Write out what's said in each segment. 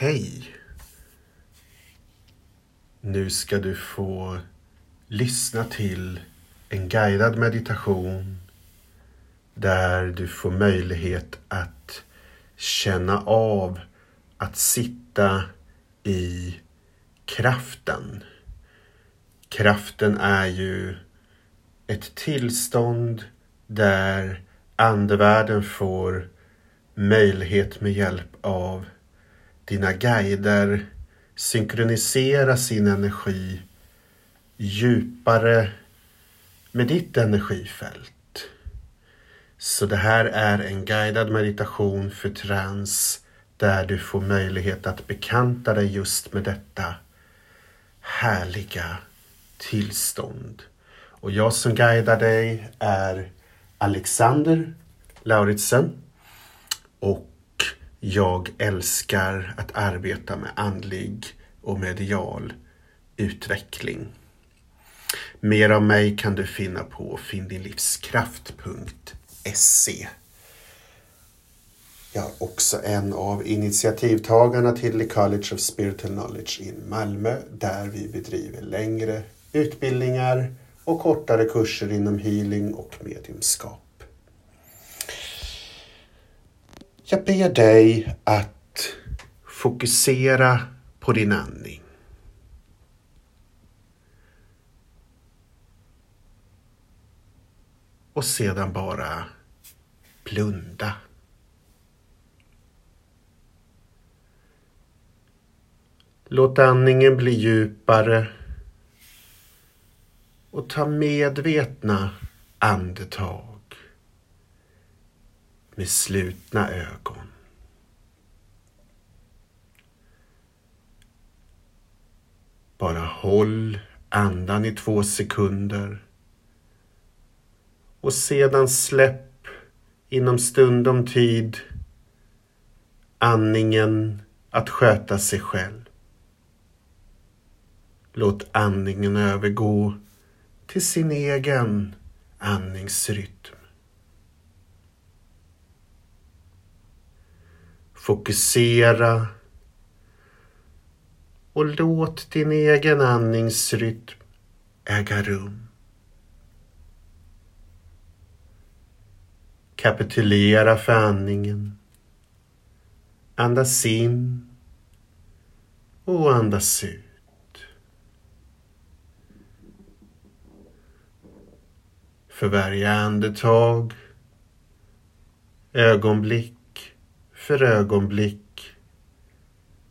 Hej! Nu ska du få lyssna till en guidad meditation där du får möjlighet att känna av att sitta i kraften. Kraften är ju ett tillstånd där andevärlden får möjlighet med hjälp av dina guider synkronisera sin energi djupare med ditt energifält. Så det här är en guidad meditation för trans där du får möjlighet att bekanta dig just med detta härliga tillstånd. Och jag som guidar dig är Alexander Lauritsen och jag älskar att arbeta med andlig och medial utveckling. Mer av mig kan du finna på finndinlivskraft.se. Jag är också en av initiativtagarna till The College of Spiritual Knowledge i Malmö där vi bedriver längre utbildningar och kortare kurser inom healing och mediumskap. Jag ber dig att fokusera på din andning. Och sedan bara blunda. Låt andningen bli djupare och ta medvetna andetag med slutna ögon. Bara håll andan i två sekunder och sedan släpp inom stundom tid andningen att sköta sig själv. Låt andningen övergå till sin egen andningsrytm. Fokusera och låt din egen andningsrytm äga rum. Kapitulera för andningen. Andas in och andas ut. För varje andetag, ögonblick för ögonblick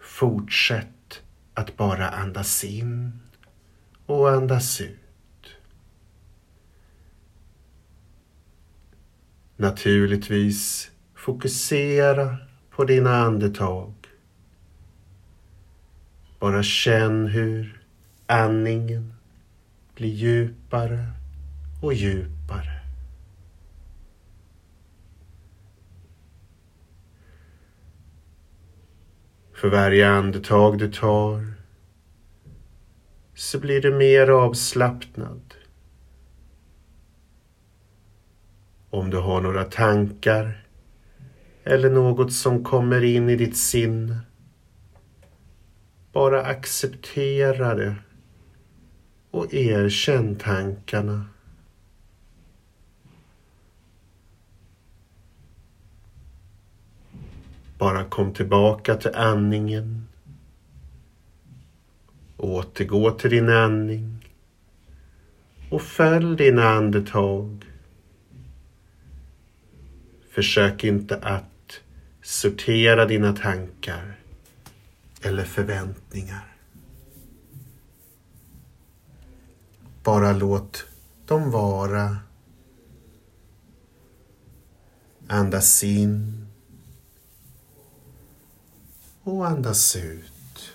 fortsätt att bara andas in och andas ut. Naturligtvis fokusera på dina andetag. Bara känn hur andningen blir djupare och djupare. För varje andetag du tar så blir du mer avslappnad. Om du har några tankar eller något som kommer in i ditt sinne, bara acceptera det och erkänn tankarna. Bara kom tillbaka till andningen. Återgå till din andning och följ dina andetag. Försök inte att sortera dina tankar eller förväntningar. Bara låt dem vara. Andas in och andas ut.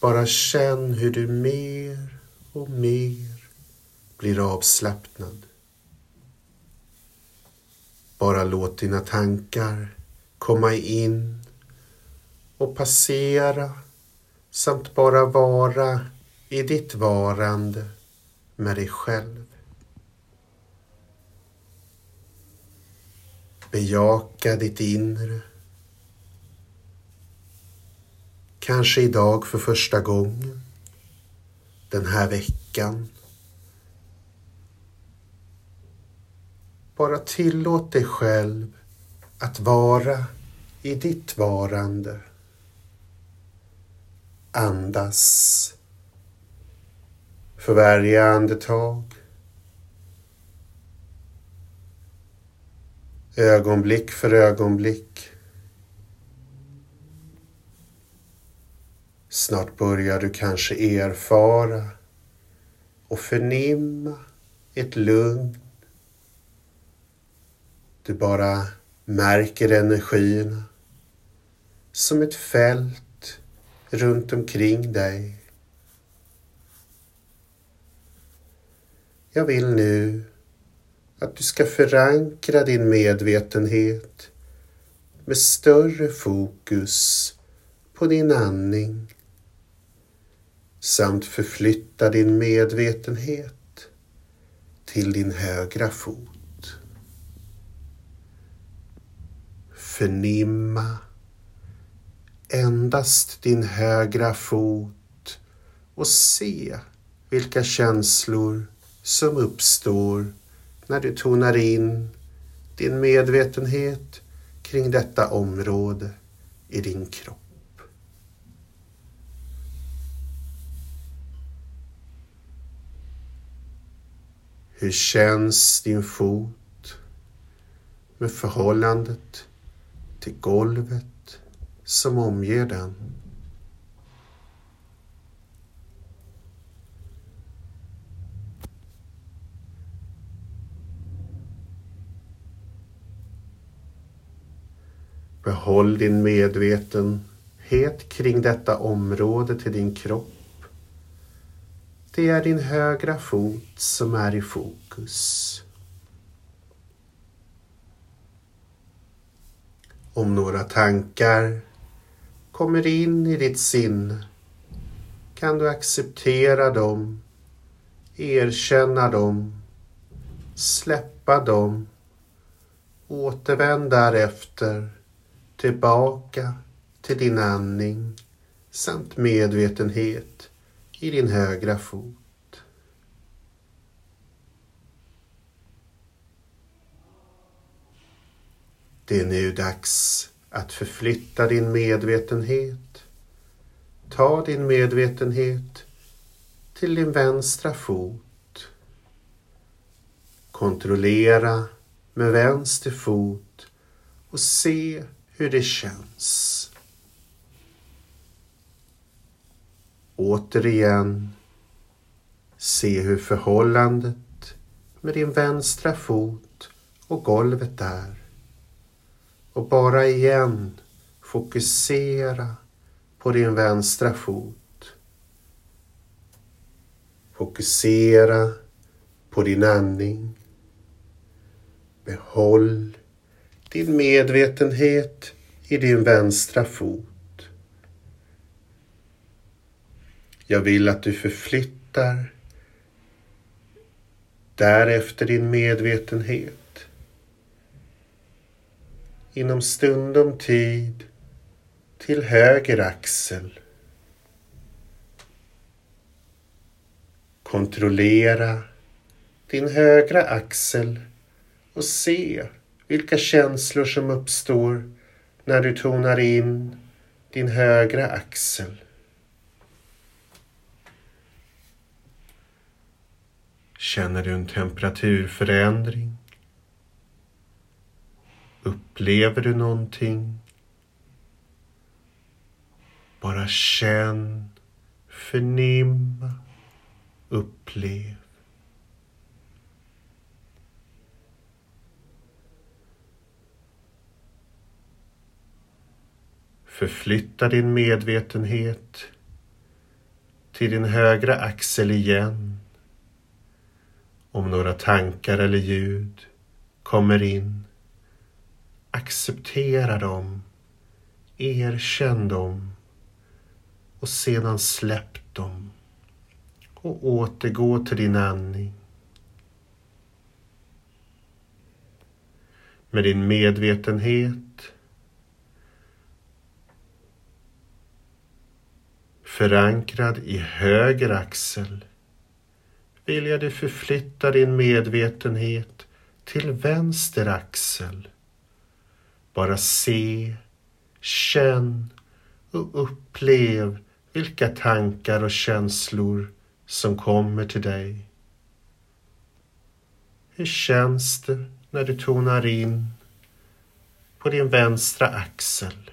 Bara känn hur du mer och mer blir avslappnad. Bara låt dina tankar komma in och passera samt bara vara i ditt varande med dig själv. Bejaka ditt inre. Kanske idag för första gången. Den här veckan. Bara tillåt dig själv att vara i ditt varande. Andas för varje andetag. Ögonblick för ögonblick. Snart börjar du kanske erfara och förnimma ett lugn. Du bara märker energierna som ett fält runt omkring dig. Jag vill nu att du ska förankra din medvetenhet med större fokus på din andning samt förflytta din medvetenhet till din högra fot. Förnimma endast din högra fot och se vilka känslor som uppstår när du tonar in din medvetenhet kring detta område i din kropp. Hur känns din fot med förhållandet till golvet som omger den? Behåll din medvetenhet kring detta område till din kropp. Det är din högra fot som är i fokus. Om några tankar kommer in i ditt sinne kan du acceptera dem, erkänna dem, släppa dem, återvänd därefter tillbaka till din andning samt medvetenhet i din högra fot. Det är nu dags att förflytta din medvetenhet. Ta din medvetenhet till din vänstra fot. Kontrollera med vänster fot och se hur det känns. Återigen, se hur förhållandet med din vänstra fot och golvet är. Och bara igen fokusera på din vänstra fot. Fokusera på din andning. Behåll din medvetenhet i din vänstra fot. Jag vill att du förflyttar därefter din medvetenhet inom stundom tid till höger axel. Kontrollera din högra axel och se vilka känslor som uppstår när du tonar in din högra axel. Känner du en temperaturförändring? Upplever du någonting? Bara känn, förnimma, upplev. Förflytta din medvetenhet till din högra axel igen. Om några tankar eller ljud kommer in, acceptera dem, erkänn dem och sedan släpp dem och återgå till din andning. med din medvetenhet förankrad i höger axel vill jag du förflytta din medvetenhet till vänster axel. Bara se, känn och upplev vilka tankar och känslor som kommer till dig. Hur känns det när du tonar in på din vänstra axel?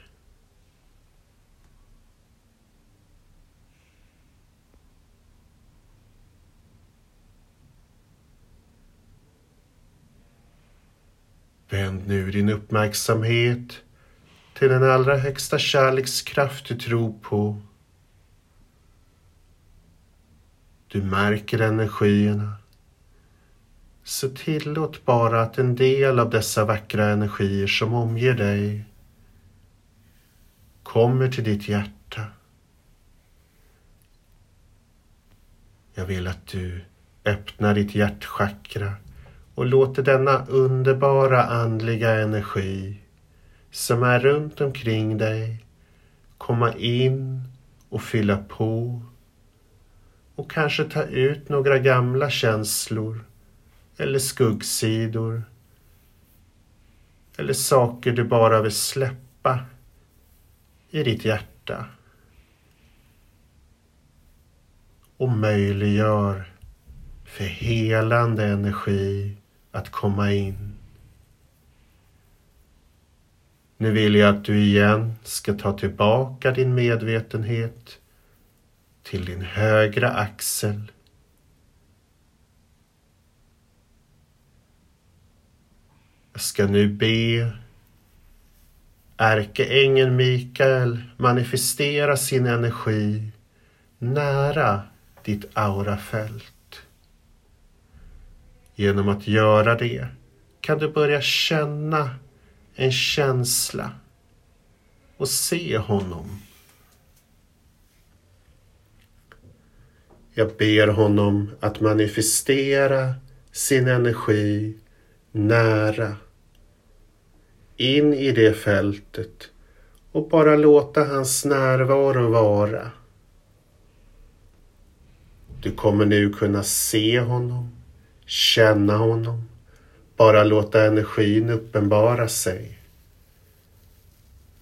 Vänd nu din uppmärksamhet till den allra högsta kärlekskraft du tror på. Du märker energierna. Så tillåt bara att en del av dessa vackra energier som omger dig kommer till ditt hjärta. Jag vill att du öppnar ditt hjärtchakra och låter denna underbara andliga energi som är runt omkring dig komma in och fylla på och kanske ta ut några gamla känslor eller skuggsidor eller saker du bara vill släppa i ditt hjärta och möjliggör för helande energi att komma in. Nu vill jag att du igen ska ta tillbaka din medvetenhet till din högra axel. Jag ska nu be ärkeängeln Mikael manifestera sin energi nära ditt aurafält. Genom att göra det kan du börja känna en känsla och se honom. Jag ber honom att manifestera sin energi nära in i det fältet och bara låta hans närvaro vara. Du kommer nu kunna se honom känna honom, bara låta energin uppenbara sig.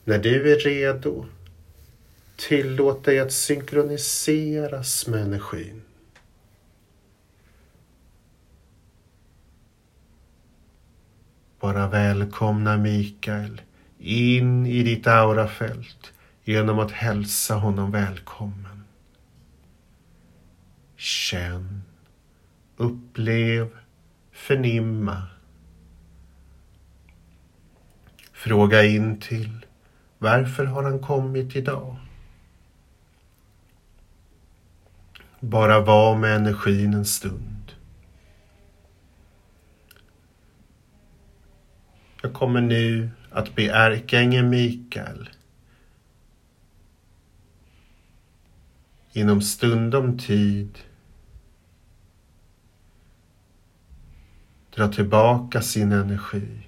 När du är redo, tillåt dig att synkroniseras med energin. Bara välkomna Mikael in i ditt aurafält genom att hälsa honom välkommen. Känn upplev, förnimma. Fråga in till varför har han kommit idag? Bara var med energin en stund. Jag kommer nu att be ärkeängeln Mikael inom stundom tid dra tillbaka sin energi.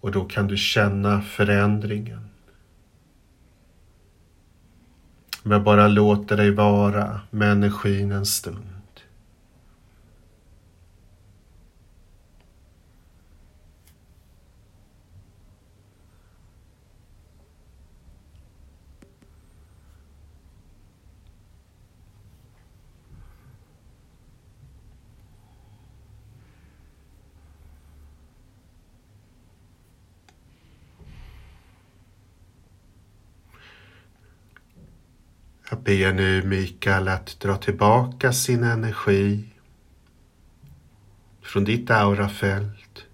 Och då kan du känna förändringen. Men bara låter dig vara med energin en stund. Jag ber nu Mikael att dra tillbaka sin energi från ditt aurafält.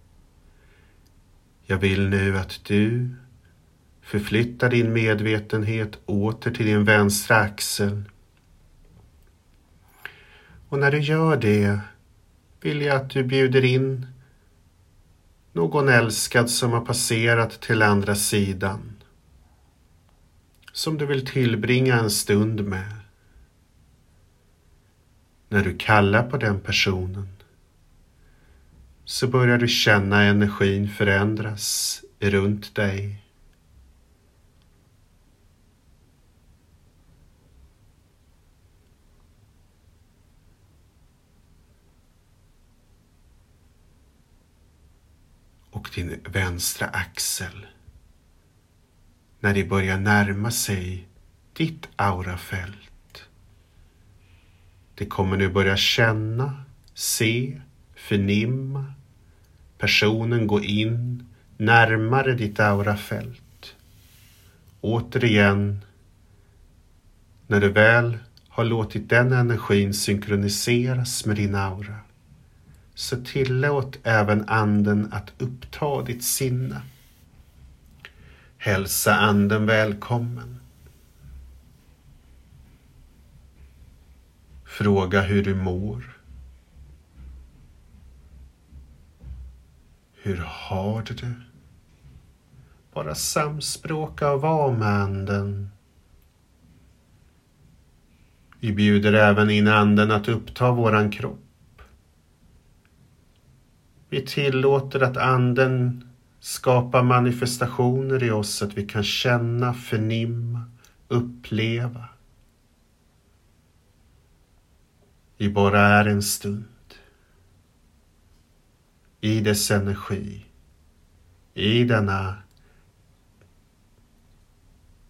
Jag vill nu att du förflyttar din medvetenhet åter till din vänstra axel. Och när du gör det vill jag att du bjuder in någon älskad som har passerat till andra sidan som du vill tillbringa en stund med. När du kallar på den personen så börjar du känna energin förändras runt dig. och din vänstra axel när det börjar närma sig ditt aurafält. Det kommer nu börja känna, se, förnimma personen gå in närmare ditt aurafält. Återigen, när du väl har låtit den energin synkroniseras med din aura så tillåt även anden att uppta ditt sinne. Hälsa anden välkommen. Fråga hur du mår. Hur har du det? Bara samspråka och vara med anden. Vi bjuder även in anden att uppta våran kropp. Vi tillåter att anden Skapa manifestationer i oss så att vi kan känna, förnimma, uppleva. Vi bara är en stund. I dess energi. I denna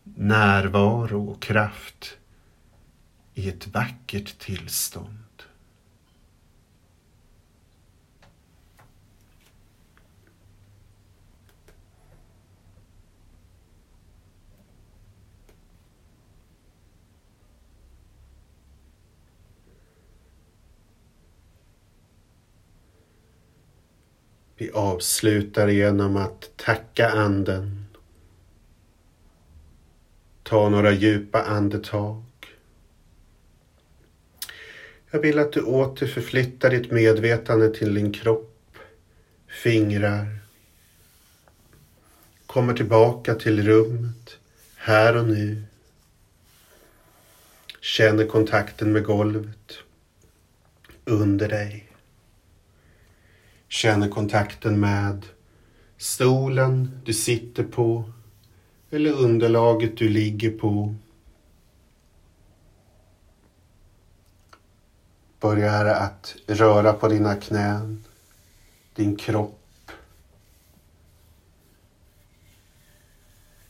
närvaro och kraft i ett vackert tillstånd. Vi avslutar genom att tacka anden. Ta några djupa andetag. Jag vill att du åter förflyttar ditt medvetande till din kropp, fingrar. Kommer tillbaka till rummet, här och nu. Känner kontakten med golvet under dig. Känner kontakten med stolen du sitter på eller underlaget du ligger på. Börjar att röra på dina knän, din kropp.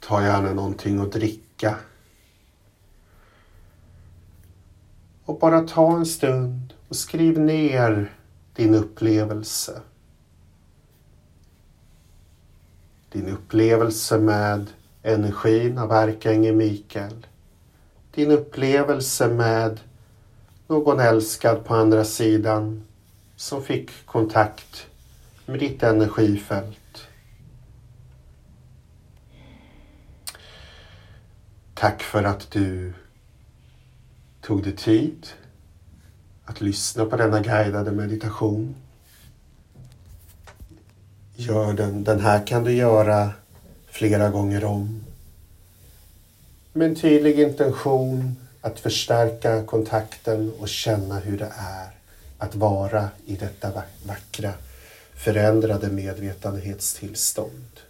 Ta gärna någonting att dricka. Och bara ta en stund och skriv ner din upplevelse. Din upplevelse med energin av ärkeängeln Mikael. Din upplevelse med någon älskad på andra sidan som fick kontakt med ditt energifält. Tack för att du tog dig tid att lyssna på denna guidade meditation. Gör den. Den här kan du göra flera gånger om. Med en tydlig intention att förstärka kontakten och känna hur det är att vara i detta vackra förändrade medvetenhetstillstånd.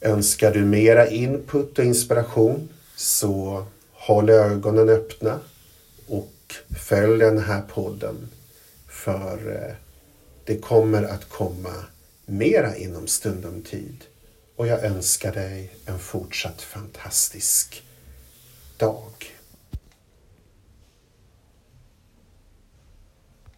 Önskar du mera input och inspiration så håll ögonen öppna och följ den här podden för eh, det kommer att komma mera inom stundom tid och jag önskar dig en fortsatt fantastisk dag.